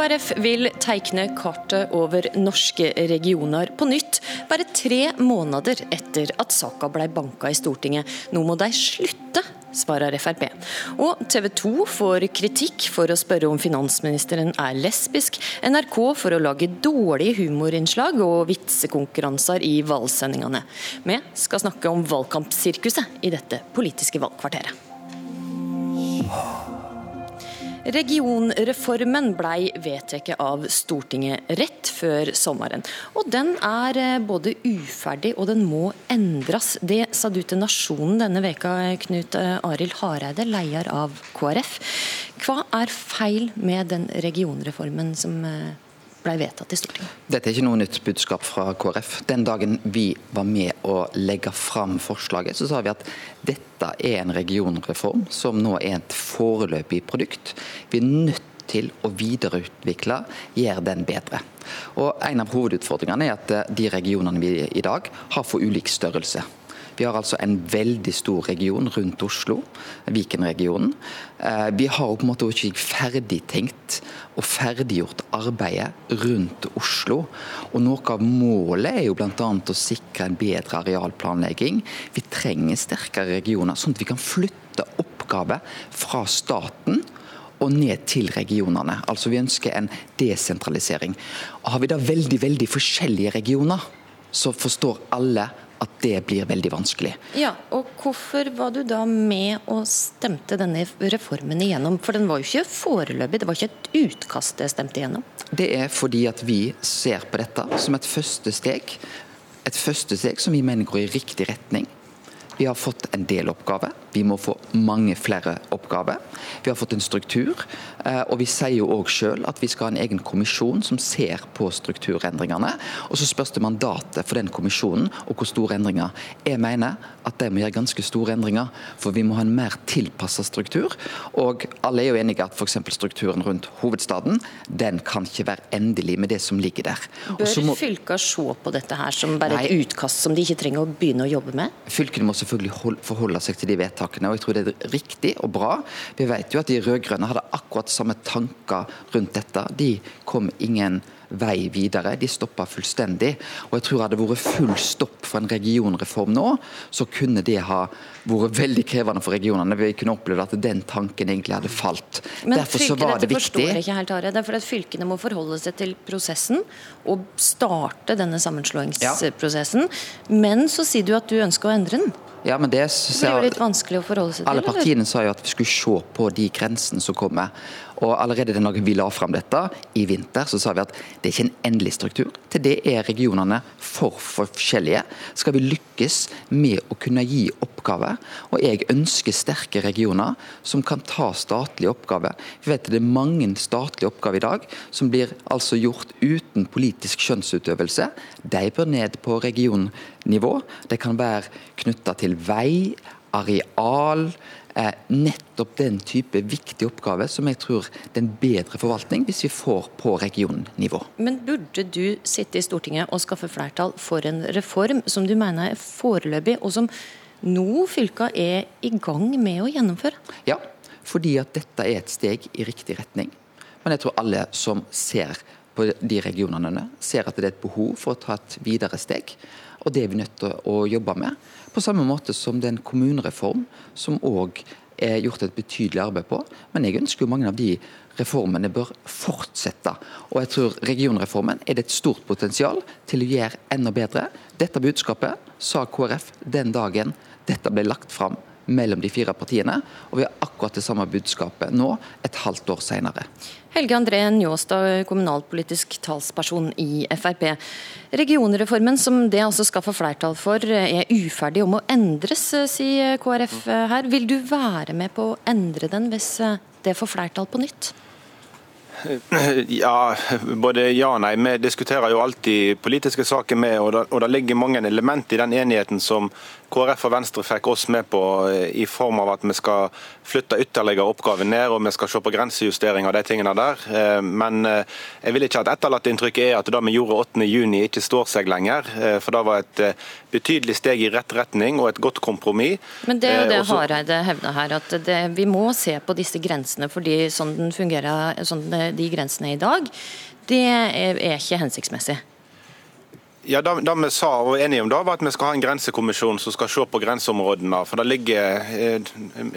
KrF vil teikne kartet over norske regioner på nytt, bare tre måneder etter at saka ble banka i Stortinget. Nå må de slutte, svarer Frp. Og TV 2 får kritikk for å spørre om finansministeren er lesbisk, NRK for å lage dårlige humorinnslag og vitsekonkurranser i valgsendingene. Vi skal snakke om valgkampsirkuset i dette politiske valgkvarteret. Regionreformen ble vedtatt av Stortinget rett før sommeren. Og den er eh, både uferdig og den må endres. Det sa du til Nasjonen denne veka, Knut Arild Hareide, leder av KrF. Hva er feil med den regionreformen som eh, ble vedtatt i Stortinget. Dette er ikke noe nytt budskap fra KrF. Den dagen vi var med å legge fram forslaget, så sa vi at dette er en regionreform som nå er et foreløpig produkt. Vi er nødt til å videreutvikle, gjøre den bedre. Og En av hovedutfordringene er at de regionene vi i dag har for ulik størrelse. Vi har altså en veldig stor region rundt Oslo, Viken-regionen. Eh, vi har på en måte ikke ferdigtenkt og ferdiggjort arbeidet rundt Oslo. Og Noe av målet er jo bl.a. å sikre en bedre arealplanlegging. Vi trenger sterkere regioner, sånn at vi kan flytte oppgaver fra staten og ned til regionene. Altså Vi ønsker en desentralisering. Har vi da veldig, veldig forskjellige regioner, så forstår alle at det blir veldig vanskelig. Ja, og Hvorfor var du da med og stemte denne reformen igjennom? For den var jo ikke foreløpig, det var ikke et utkast det stemte igjennom? Det er fordi at vi ser på dette som et første steg. Et første steg som vi mener går i riktig retning. Vi har fått en del oppgaver. Vi må få mange flere oppgaver. Vi har fått en struktur. Eh, og vi sier jo òg sjøl at vi skal ha en egen kommisjon som ser på strukturendringene. Og så spørs det mandatet for den kommisjonen og hvor store endringer. Jeg mener at de må gjøre ganske store endringer, for vi må ha en mer tilpassa struktur. Og alle er jo enige at f.eks. strukturen rundt hovedstaden den kan ikke være endelig med det som ligger der. Bør må... fylka se på dette her som bare et utkast som de ikke trenger å begynne å jobbe med? Fylkene må selvfølgelig forholde seg til de vedtakene, og jeg tror det er riktig og bra. Vi vet jo at de rød-grønne hadde akkurat samme tanker rundt dette. De kom ingen vei videre. De stoppa fullstendig. Og jeg tror hadde det vært full stopp for en regionreform nå, så kunne det ha vært veldig krevende for regionene. Vi kunne opplevd at den tanken egentlig hadde falt. Men Derfor så var det viktig. Forstår ikke helt, Are. Det er fordi at fylkene må forholde seg til prosessen og starte denne sammenslåingsprosessen. Ja. Men så sier du at du ønsker å endre den. Ja, men det, det blir jo litt vanskelig å forholde seg til? Alle partiene sa jo at vi skulle se på de grensene som kommer. Og Allerede da vi la fram dette i vinter, så sa vi at det er ikke en endelig struktur. Til det er regionene for forskjellige. Skal vi lykkes med å kunne gi oppgaver, og jeg ønsker sterke regioner som kan ta statlige oppgaver. Vi vet at det er mange statlige oppgaver i dag som blir altså gjort uten politisk skjønnsutøvelse. De bør ned på regionnivå. Det kan være knytta til vei, areal, nettopp den type viktige oppgave som jeg tror det er en bedre forvaltning hvis vi får på regionnivå. Men burde du sitte i Stortinget og skaffe flertall for en reform som du mener er foreløpig, og som nå fylka er i gang med å gjennomføre? Ja, fordi at dette er et steg i riktig retning. Men jeg tror alle som ser på de regionene, ser at det er et behov for å ta et videre steg. Og det er vi nødt til å jobbe med. På samme måte som det er en kommunereform som òg er gjort et betydelig arbeid på. Men jeg ønsker jo mange av de reformene bør fortsette. Og jeg tror regionreformen er det et stort potensial til å gjøre enda bedre. Dette budskapet sa KrF den dagen dette ble lagt fram mellom de fire partiene, og vi har akkurat det samme budskapet nå, et halvt år senere. Helge André Njåstad, kommunalpolitisk talsperson i Frp. Regionreformen som det altså skal få flertall for, er uferdig og må endres, sier KrF her. Vil du være med på å endre den hvis det får flertall på nytt? Ja, både ja og nei. Vi diskuterer jo alltid politiske saker med, og det, og det ligger mange element i den enigheten som KrF og Venstre fikk oss med på i form av at vi skal flytte ytterligere oppgaver ned, og vi skal se på grensejustering av de tingene der. Men jeg vil ikke at etterlatteinntrykket er at det vi gjorde 8.6 ikke står seg lenger. For det var et betydelig steg i rett retning og et godt kompromiss. Men det er jo det Hareide hevder her, at det, vi må se på disse grensene fordi sånn den fungerer, sånn de grensene er i dag, det er ikke hensiktsmessig. Ja, det, det, vi sa og var enige om da, var at vi skal ha en grensekommisjon som skal se på grenseområdene. For det ligger, eh,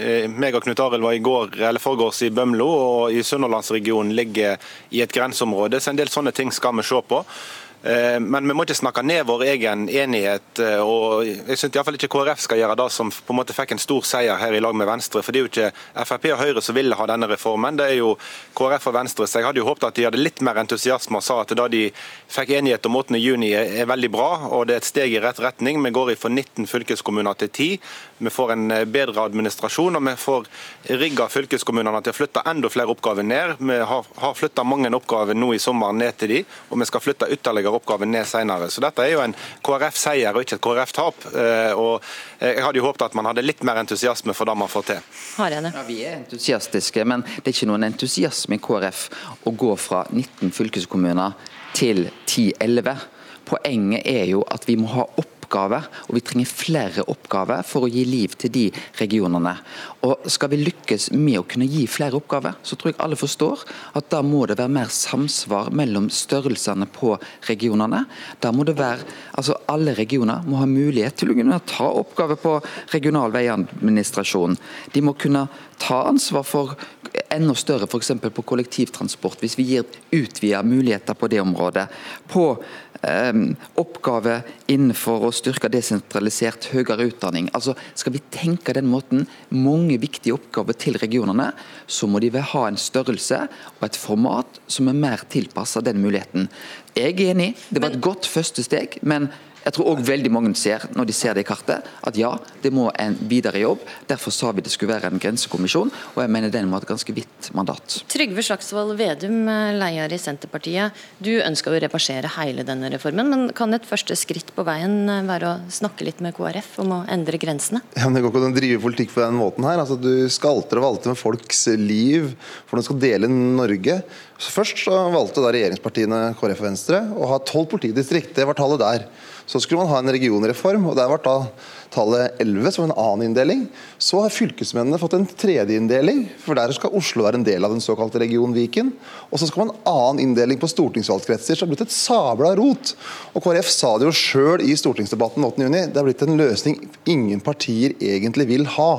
eh, meg og Knut Arild var i går, eller forgårs i Bømlo, og i Sunnhordlandsregionen ligger i et grenseområde. Så en del sånne ting skal vi se på. Eh, men vi må ikke snakke ned vår egen enighet. Eh, og Jeg syns iallfall ikke KrF skal gjøre det som på en måte fikk en stor seier her i lag med Venstre. For det er jo ikke Frp og Høyre som ville ha denne reformen, det er jo KrF og Venstre. Så jeg hadde jo håpet at de hadde litt mer entusiasme og sa at det de fikk enighet om 8.6 er veldig bra, og det er et steg i rett retning. Vi går fra 19 fylkeskommuner til 10. Vi får en eh, bedre administrasjon, og vi får rigga fylkeskommunene til å flytte enda flere oppgaver ned. Vi har, har flytta mange oppgaver nå i sommer ned til de, og vi skal flytte ytterligere oppgaven ned senere. Så dette er jo en KrF-seier og ikke et KrF-tap. Eh, og Jeg hadde jo håpet at man hadde litt mer entusiasme for det man får til. Ja, vi er entusiastiske, men det er ikke noen entusiasme i KrF å gå fra 19 fylkeskommuner til 10-11. Poenget er jo at vi må ha opp oppgaver, og vi trenger flere oppgaver for å gi liv til de regionene. Og Skal vi lykkes med å kunne gi flere oppgaver, så tror jeg alle forstår at da må det være mer samsvar mellom størrelsene på regionene. Da må det være, altså Alle regioner må ha mulighet til å kunne ta oppgaver på regional veiadministrasjon. De må kunne ta ansvar for enda større f.eks. på kollektivtransport, hvis vi gir utvida muligheter på det området. På oppgave innenfor å styrke desentralisert høyere utdanning. Altså, Skal vi tenke den måten, mange viktige oppgaver til regionene, så må de vel ha en størrelse og et format som er mer tilpassa den muligheten. Jeg er enig, det var et godt første steg. men jeg tror òg veldig mange ser, når de ser det i kartet, at ja, det må en videre jobb. Derfor sa vi det skulle være en grensekommisjon, og jeg mener den må ha et ganske vidt mandat. Trygve Slagsvold Vedum, leder i Senterpartiet. Du ønsker å reversere hele denne reformen, men kan et første skritt på veien være å snakke litt med KrF om å endre grensene? Ja, men Det går ikke an å drive politikk på den måten her. Altså, du skalter og valgte med folks liv, for du skal dele Norge. Så først så valgte da regjeringspartiene KrF og Venstre å ha tolv politidistrikt. Det var tallet der. Så skulle man ha en regionreform, og der ble da tallet 11, som en annen inndeling. Så har fylkesmennene fått en tredje inndeling, for der skal Oslo være en del av den såkalte region Viken. Og så skal man ha en annen inndeling på stortingsvalgkretser, så det har blitt et sabla rot. Og KrF sa det jo sjøl i stortingsdebatten 8.6, det har blitt en løsning ingen partier egentlig vil ha.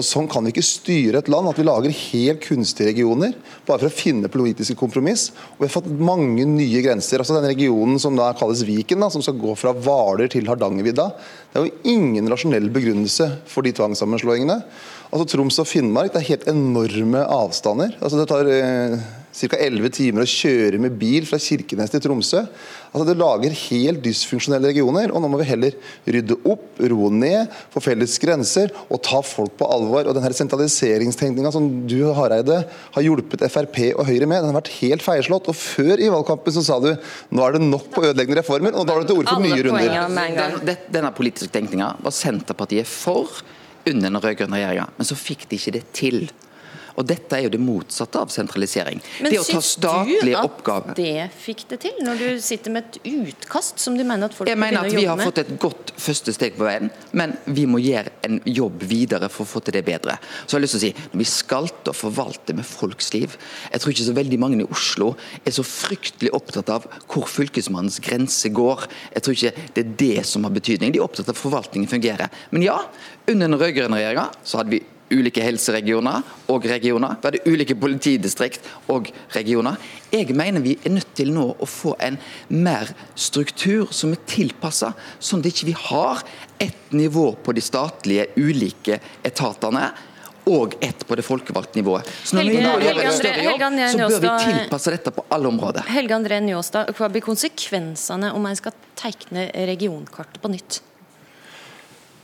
Og Sånn kan vi ikke styre et land, at vi lager helt kunstige regioner bare for å finne politiske kompromiss. Og Vi har fått mange nye grenser. altså Den regionen som da kalles Viken, da, som skal gå fra Hvaler til Hardangervidda, det er jo ingen rasjonell begrunnelse for de tvangssammenslåingene. Altså Troms og Finnmark det er helt enorme avstander. Altså Det tar eh, ca. 11 timer å kjøre med bil fra Kirkenes til Tromsø. Altså Det lager helt dysfunksjonelle regioner. og Nå må vi heller rydde opp, roe ned, få felles grenser og ta folk på alvor. og denne Sentraliseringstenkninga som du Hareide, har hjulpet Frp og Høyre med, den har vært helt feilslått. og Før i valgkampen så sa du nå er det nok på ødeleggende reformer, og da har du til orde for nye runder. Den, denne politiske tenkninga var Senterpartiet for under den rød-grønne regjeringa, men så fikk de ikke det til. Og Dette er jo det motsatte av sentralisering. Men det å ta statlige oppgaver Men syns du at det fikk det til, når du sitter med et utkast som du mener at folk Jeg mener at vi har fått et godt første steg på veien, men vi må gjøre en jobb videre for å få til det bedre. Så jeg har lyst til å si, Når vi skalter og forvalter med folks liv Jeg tror ikke så veldig mange i Oslo er så fryktelig opptatt av hvor fylkesmannens grense går. Jeg tror ikke det er det som har betydning. De er opptatt av at forvaltningen fungerer. Men ja, under den rød-grønne regjeringa så hadde vi ulike helseregioner og regioner. Vi hadde ulike politidistrikt og regioner. Jeg mener vi er nødt til nå å få en mer struktur som er tilpassa, sånn at vi ikke har ett nivå på de statlige ulike etatene og ett på det folkevalgte nivået. Så når vi nå gjør en større jobb, så bør vi tilpasse dette på alle områder. Helge André Njåstad, hva blir konsekvensene om en skal tegne regionkartet på nytt?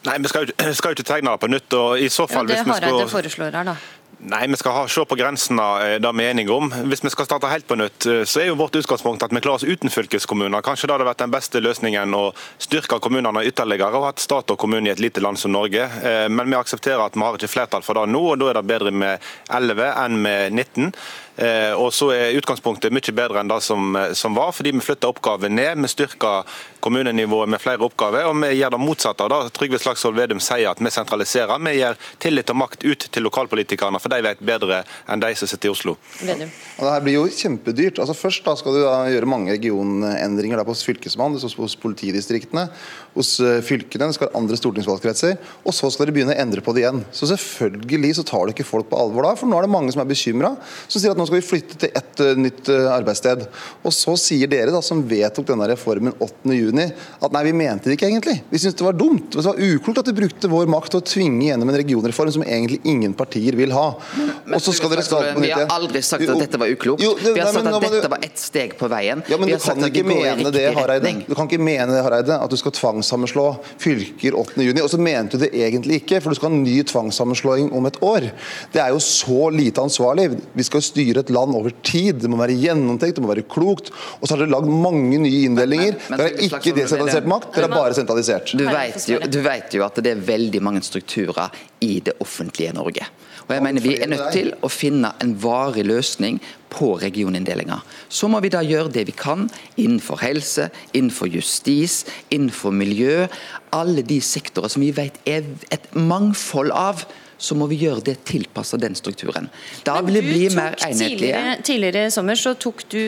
Nei, Vi skal jo, skal jo ikke tegne det på nytt. og i så fall... Ja, det Hareide foreslår her, da. Nei, Vi skal ha, se på grensene eh, det vi er enige om. Hvis vi skal starte helt på nytt, eh, så er jo vårt utgangspunkt at vi klarer oss uten fylkeskommuner. Kanskje det hadde vært den beste løsningen å styrke kommunene ytterligere og hatt stat og kommune i et lite land som Norge. Eh, men vi aksepterer at vi har ikke flertall for det nå, og da er det bedre med 11 enn med 19. Eh, og så er Utgangspunktet mye bedre enn det som, eh, som var, fordi vi flytter oppgaver ned. Vi styrker kommunenivået med flere oppgaver, og vi gjør det motsatte av det Trygve Slagsvold Vedum sier at vi sentraliserer. Vi gir tillit og makt ut til lokalpolitikerne, for de vet bedre enn de som sitter i Oslo. Vedum. Og det her blir jo kjempedyrt. Altså Først da skal du da gjøre mange regionendringer hos Fylkesmannen, hos politidistriktene, hos eh, fylkene, det skal andre stortingsvalgkretser. Og så skal dere begynne å endre på det igjen. Så selvfølgelig så tar du ikke folk på alvor da, for nå er det mange som er bekymra, som sier at nå skal vi flytte til ett uh, nytt uh, arbeidssted. Og så sier dere, da, som vedtok denne reformen 8.6, at nei, vi mente det ikke egentlig. Vi syntes det var dumt. Det var uklokt at vi brukte vår makt til å tvinge gjennom en regionreform som egentlig ingen partier vil ha. Men, og så skal nytt igjen. Vi har aldri sagt at dette var uklokt. Jo, det, vi har sagt nei, at dette var ett steg på veien. Ja, men du kan, ikke mene det, Hareide. du kan ikke mene det, Hareide, at du skal tvangssammenslå fylker 8.6, og så mente du det egentlig ikke, for du skal ha en ny tvangssammenslåing om et år. Det er jo så lite ansvarlig. Vi skal styre et land over tid. Det må være gjennomtenkt, det må være klokt. Og så har dere lagd mange nye inndelinger. Dere har ikke desentralisert makt, dere har bare sentralisert. Du vet, jo, du vet jo at det er veldig mange strukturer i det offentlige Norge. Og jeg mener Vi er nødt til å finne en varig løsning på regioninndelinger. Så må vi da gjøre det vi kan innenfor helse, innenfor justis, innenfor miljø. Alle de sektorer som vi vet er et mangfold av så må vi gjøre det tilpassa den strukturen. Da vil det bli mer enhetlige. Tidligere, tidligere i sommer så tok du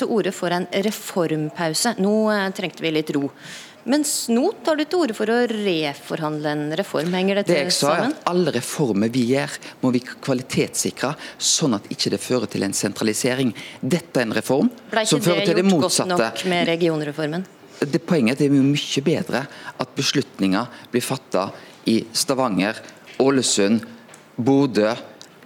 til orde for en reformpause. Nå eh, trengte vi litt ro. Mens nå tar du til orde for å reforhandle en reform. Henger dette det jeg sa sammen? Er at alle reformer vi gjør, må vi kvalitetssikre, sånn at ikke det fører til en sentralisering. Dette er en reform som fører til det motsatte. Ble ikke det gjort godt nok med regionreformen? Det Poenget er at det er mye bedre at beslutninger blir fatta i Stavanger, Ålesund, Bodø,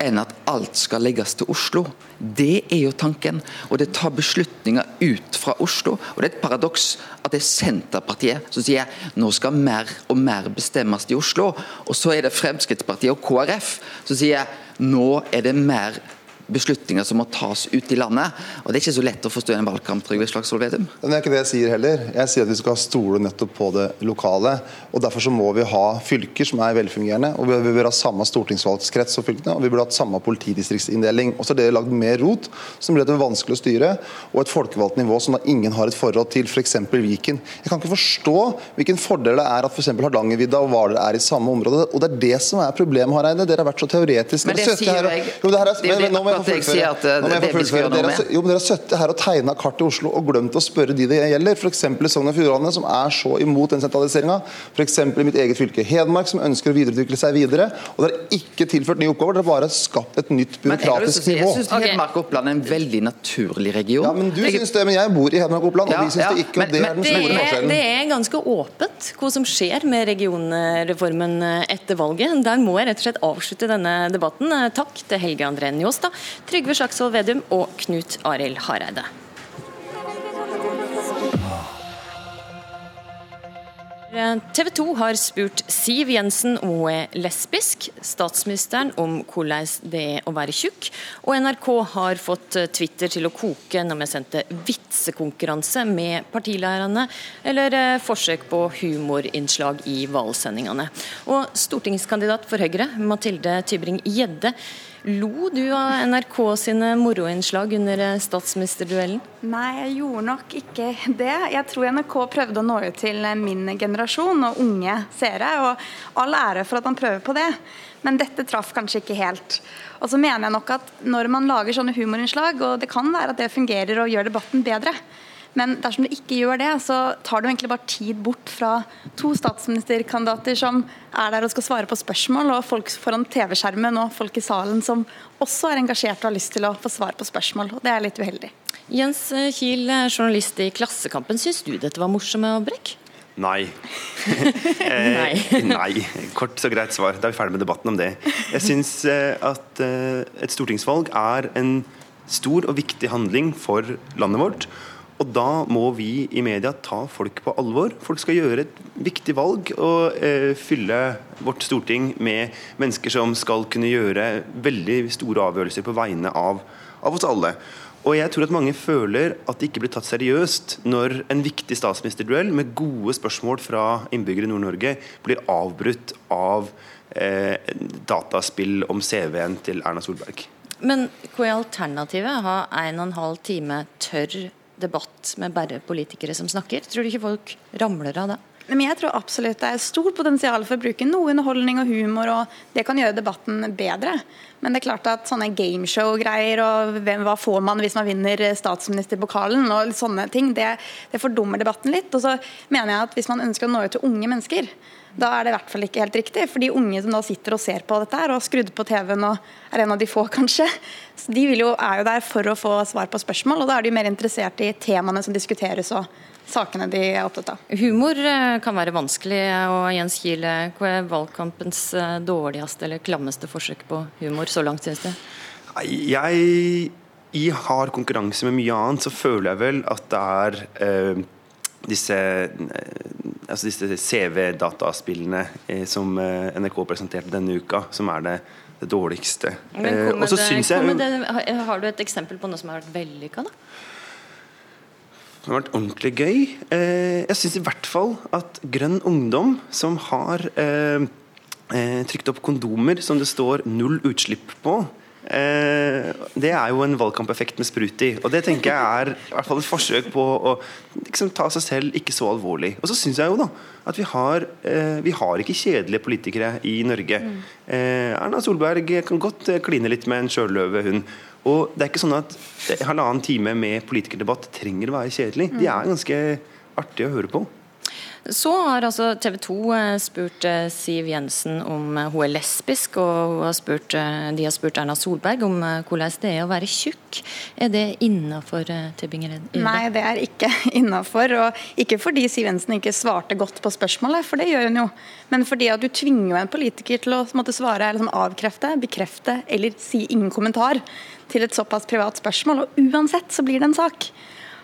enn at alt skal legges til Oslo. Det er jo tanken. Og det tar beslutninger ut fra Oslo. Og det er et paradoks at det er Senterpartiet som sier nå skal mer og mer bestemmes i Oslo. Og så er det Fremskrittspartiet og KrF som sier nå er det mer beslutninger som må tas ut i landet. Og Det er ikke så lett å forstå en valgkamp. Trygve Slagsvold Vedum. Det er ikke det jeg sier heller. Jeg sier at vi skal stole nettopp på det lokale. og Derfor så må vi ha fylker som er velfungerende. og Vi bør ha samme stortingsvalgskrets som fylkene, og vi burde hatt samme politidistriktsinndeling. Og så har dere lagd mer rot, som blir det vanskelig å styre, og et folkevalgt nivå som da ingen har et forhold til, f.eks. Viken. Jeg kan ikke forstå hvilken fordel det er at f.eks. Hardangervidda og Hvaler er i samme område. og Det er det som er problemet, Hareide. Dere har vært så teoretiske. Men det sier jeg. Jo, det her er, men, men, at jeg sier at det, det vi skal gjøre noe med. Jo, men Dere har sittet her og tegna kart i Oslo og glemt å spørre de det gjelder. F.eks. i Sogn og Fjordane, som er så imot den sentraliseringa. F.eks. i mitt eget fylke Hedmark, som ønsker å videreutvikle seg videre. Og dere har ikke tilført nye oppgaver, dere har bare skapt et nytt byråkratisk nivå. Jeg syns Hedmark og Oppland er en veldig naturlig region. Ja, men Du jeg... syns det, men jeg bor i Hedmark og Oppland, og vi syns det ikke. og det er den store forskjellen. Det er ganske åpent hva som skjer med regionreformen etter valget. Der må jeg rett og slett avslutte denne debatten. Takk til Helge André Njåstad, Trygve Slagsvold Vedum og Knut Arild Hareide. TV 2 har spurt Siv Jensen om hun er lesbisk, statsministeren om hvordan det er å være tjukk, og NRK har fått Twitter til å koke når vi sendte vitsekonkurranse med partilærerne, eller eh, forsøk på humorinnslag i valgsendingene. Og stortingskandidat for Høyre, Mathilde Tybring-Gjedde, Lo du av NRK sine moroinnslag under statsministerduellen? Nei, jeg gjorde nok ikke det. Jeg tror NRK prøvde å nå ut til min generasjon og unge seere, og all ære for at han prøver på det. Men dette traff kanskje ikke helt. Og så mener jeg nok at når man lager sånne humorinnslag, og det kan være at det fungerer og gjør debatten bedre, men dersom det ikke gjør det, så tar du egentlig bare tid bort fra to statsministerkandidater som er der og skal svare på spørsmål, og folk foran TV-skjermen og folk i salen som også er engasjert og har lyst til å få svar på spørsmål. og Det er litt uheldig. Jens Kiel, journalist i Klassekampen. Syns du dette var morsomme brekk? Nei. eh, nei. Kort og greit svar. Da er vi ferdig med debatten om det. Jeg syns eh, at eh, et stortingsvalg er en stor og viktig handling for landet vårt. Og da må vi i media ta folk på alvor. Folk skal gjøre et viktig valg og eh, fylle vårt storting med mennesker som skal kunne gjøre veldig store avgjørelser på vegne av, av oss alle. Og jeg tror at mange føler at det ikke blir tatt seriøst når en viktig statsministerduell med gode spørsmål fra innbyggere i Nord-Norge blir avbrutt av eh, dataspill om CV-en til Erna Solberg. Men hva er alternativet? Ha en og en halv time tørr debatt med bare politikere som snakker? Tror du ikke folk ramler av det? Men jeg tror absolutt det er stort potensial for å bruke noe underholdning og humor, og det kan gjøre debatten bedre. Men det er klart at sånne gameshow-greier og hvem, hva får man hvis man vinner statsministerpokalen og sånne ting, det, det fordummer debatten litt. Og så mener jeg at hvis man ønsker å nå ut til unge mennesker, da er det i hvert fall ikke helt riktig. For de unge som da sitter og ser på dette her, og har skrudd på TV-en og er en av de få, kanskje, de jo, er jo der for å få svar på spørsmål. Og da er de mer interessert i temaene som diskuteres og sakene de er opptatt av. Humor eh, kan være vanskelig. og Jens Kiel, hva er valgkampens eh, dårligste eller klammeste forsøk på humor så langt, synes du? Jeg i hard konkurranse med mye annet, så føler jeg vel at det er eh, disse, eh, altså disse CV-dataspillene eh, som eh, NRK presenterte denne uka, som er det, det dårligste. Men eh, det, det, Har du et eksempel på noe som har vært vellykka? Det har vært ordentlig gøy. Eh, jeg syns i hvert fall at Grønn Ungdom, som har eh, trykt opp kondomer som det står null utslipp på, Eh, det er jo en valgkampeffekt med sprut i. Og det tenker jeg er i hvert fall et forsøk på å liksom, ta seg selv ikke så alvorlig. Og så syns jeg jo da at vi har, eh, vi har ikke kjedelige politikere i Norge. Mm. Eh, Erna Solberg kan godt eh, kline litt med en sjøløve, hun. Og det er ikke sånn at halvannen time med politikerdebatt trenger å være kjedelig. De er ganske artige å høre på. Så har altså TV 2 eh, spurt eh, Siv Jensen om eh, hun er lesbisk, og har spurt, de har spurt Erna Solberg om hvordan det er å være tjukk. Er det innafor Tybing-Gjedde? Nei, det er ikke innafor. Og ikke fordi Siv Jensen ikke svarte godt på spørsmålet, for det gjør hun jo. Men fordi at du tvinger en politiker til å måtte svare sånn avkrefte, bekrefte eller si ingen kommentar til et såpass privat spørsmål. Og uansett så blir det en sak.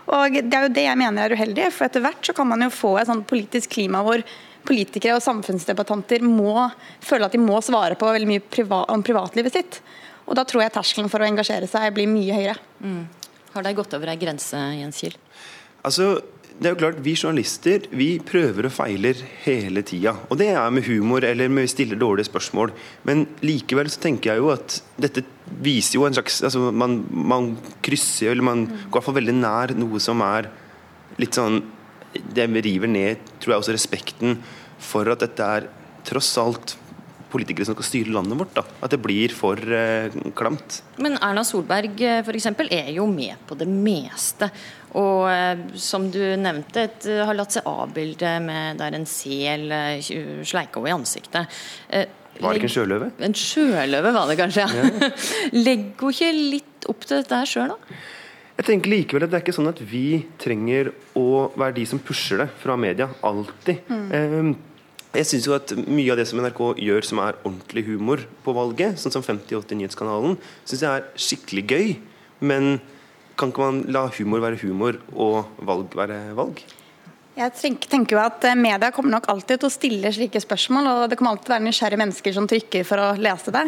Og Det er jo det jeg mener er uheldig. for Etter hvert så kan man jo få et sånt politisk klima hvor politikere og samfunnsdebattanter må føle at de må svare på veldig mye privat, om privatlivet sitt. Og Da tror jeg terskelen for å engasjere seg blir mye høyere. Mm. Har de gått over ei grense, Jens Kiel? Altså, det er jo klart, Vi journalister vi prøver og feiler hele tida. Og det er med humor eller med vi stiller dårlige spørsmål. Men likevel så tenker jeg jo at dette viser jo en slags altså Man, man krysser eller man går i hvert fall veldig nær noe som er litt sånn Det river ned, tror jeg, også respekten for at dette er tross alt politikere som skal styre landet vårt. Da. At det blir for eh, klamt. Men Erna Solberg f.eks. for eksempel, er jo med på det meste. Og eh, som du nevnte, et, eh, har latt seg avbilde med der en sel eh, sleika henne i ansiktet. Eh, var det ikke en sjøløve? En sjøløve var det kanskje, ja. ja. Legger hun ikke litt opp til dette sjøl, da? Jeg tenker likevel at Det er ikke sånn at vi trenger å være de som pusher det fra media. Alltid. Mm. Jeg synes jo at Mye av det som NRK gjør som er ordentlig humor på valget, sånn som 5080 Nyhetskanalen, syns jeg er skikkelig gøy. Men kan ikke man la humor være humor og valg være valg? Jeg tenker jo at eh, Media kommer nok alltid til å stille slike spørsmål, og det kommer alltid til å være nysgjerrige mennesker som trykker for å lese det.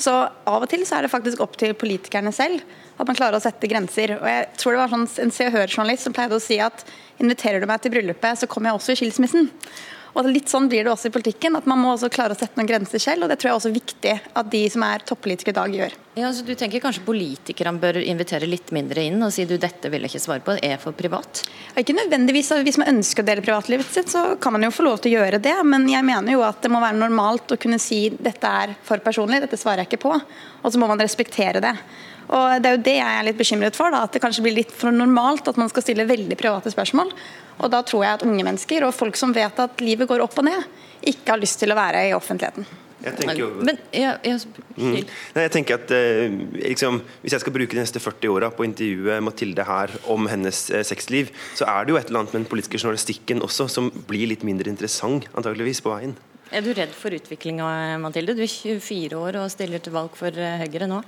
Så av og til så er det faktisk opp til politikerne selv at man klarer å sette grenser. Og jeg tror det var sånn En Se og Hør-journalist som pleide å si at inviterer du meg til bryllupet, så kommer jeg også i skilsmissen. Og Litt sånn blir det også i politikken, at man må også klare å sette noen grenser selv. og Det tror jeg også er viktig at de som er toppolitikere i dag, gjør. Ja, så Du tenker kanskje politikerne bør invitere litt mindre inn og si du dette vil jeg ikke svare på, det er for privat? Ikke nødvendigvis. Hvis man ønsker å dele privatlivet sitt, så kan man jo få lov til å gjøre det. Men jeg mener jo at det må være normalt å kunne si dette er for personlig, dette svarer jeg ikke på. Og så må man respektere det. Og Det er jo det jeg er litt bekymret for, da, at det kanskje blir litt for normalt at man skal stille veldig private spørsmål. Og Da tror jeg at unge mennesker og folk som vet at livet går opp og ned, ikke har lyst til å være i offentligheten. Jeg tenker jo, Men, ja, jeg, mm. Nei, jeg tenker at eh, liksom, Hvis jeg skal bruke de neste 40 åra på å intervjue Mathilde her om hennes eh, sexliv, så er det jo et eller annet med den politiske journalistikken også som blir litt mindre interessant antageligvis på veien. Er du redd for utviklinga, Mathilde? Du er 24 år og stiller til valg for eh, Høyre nå.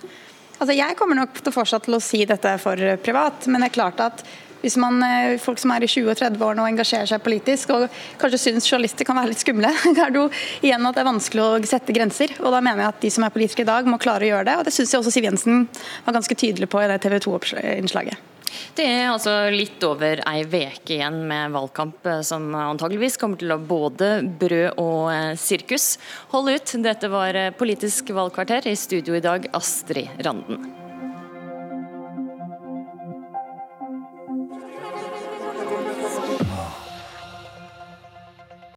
Altså, jeg kommer nok til fortsatt til å si dette for privat, men det er klart at Hvis man, eh, folk som er i 20- og 30-årene og engasjerer seg politisk, og kanskje syns journalister kan være litt skumle, er det jo igjen at det er vanskelig å sette grenser. Og da mener jeg at de som er politikere i dag, må klare å gjøre det. Og det syns jeg også Siv Jensen var ganske tydelig på i det TV 2-innslaget. Det er altså litt over ei veke igjen med valgkamp eh, som antageligvis kommer til å både brød og eh, sirkus. Hold ut, dette var Politisk valgkvarter. I studio i dag, Astrid Randen.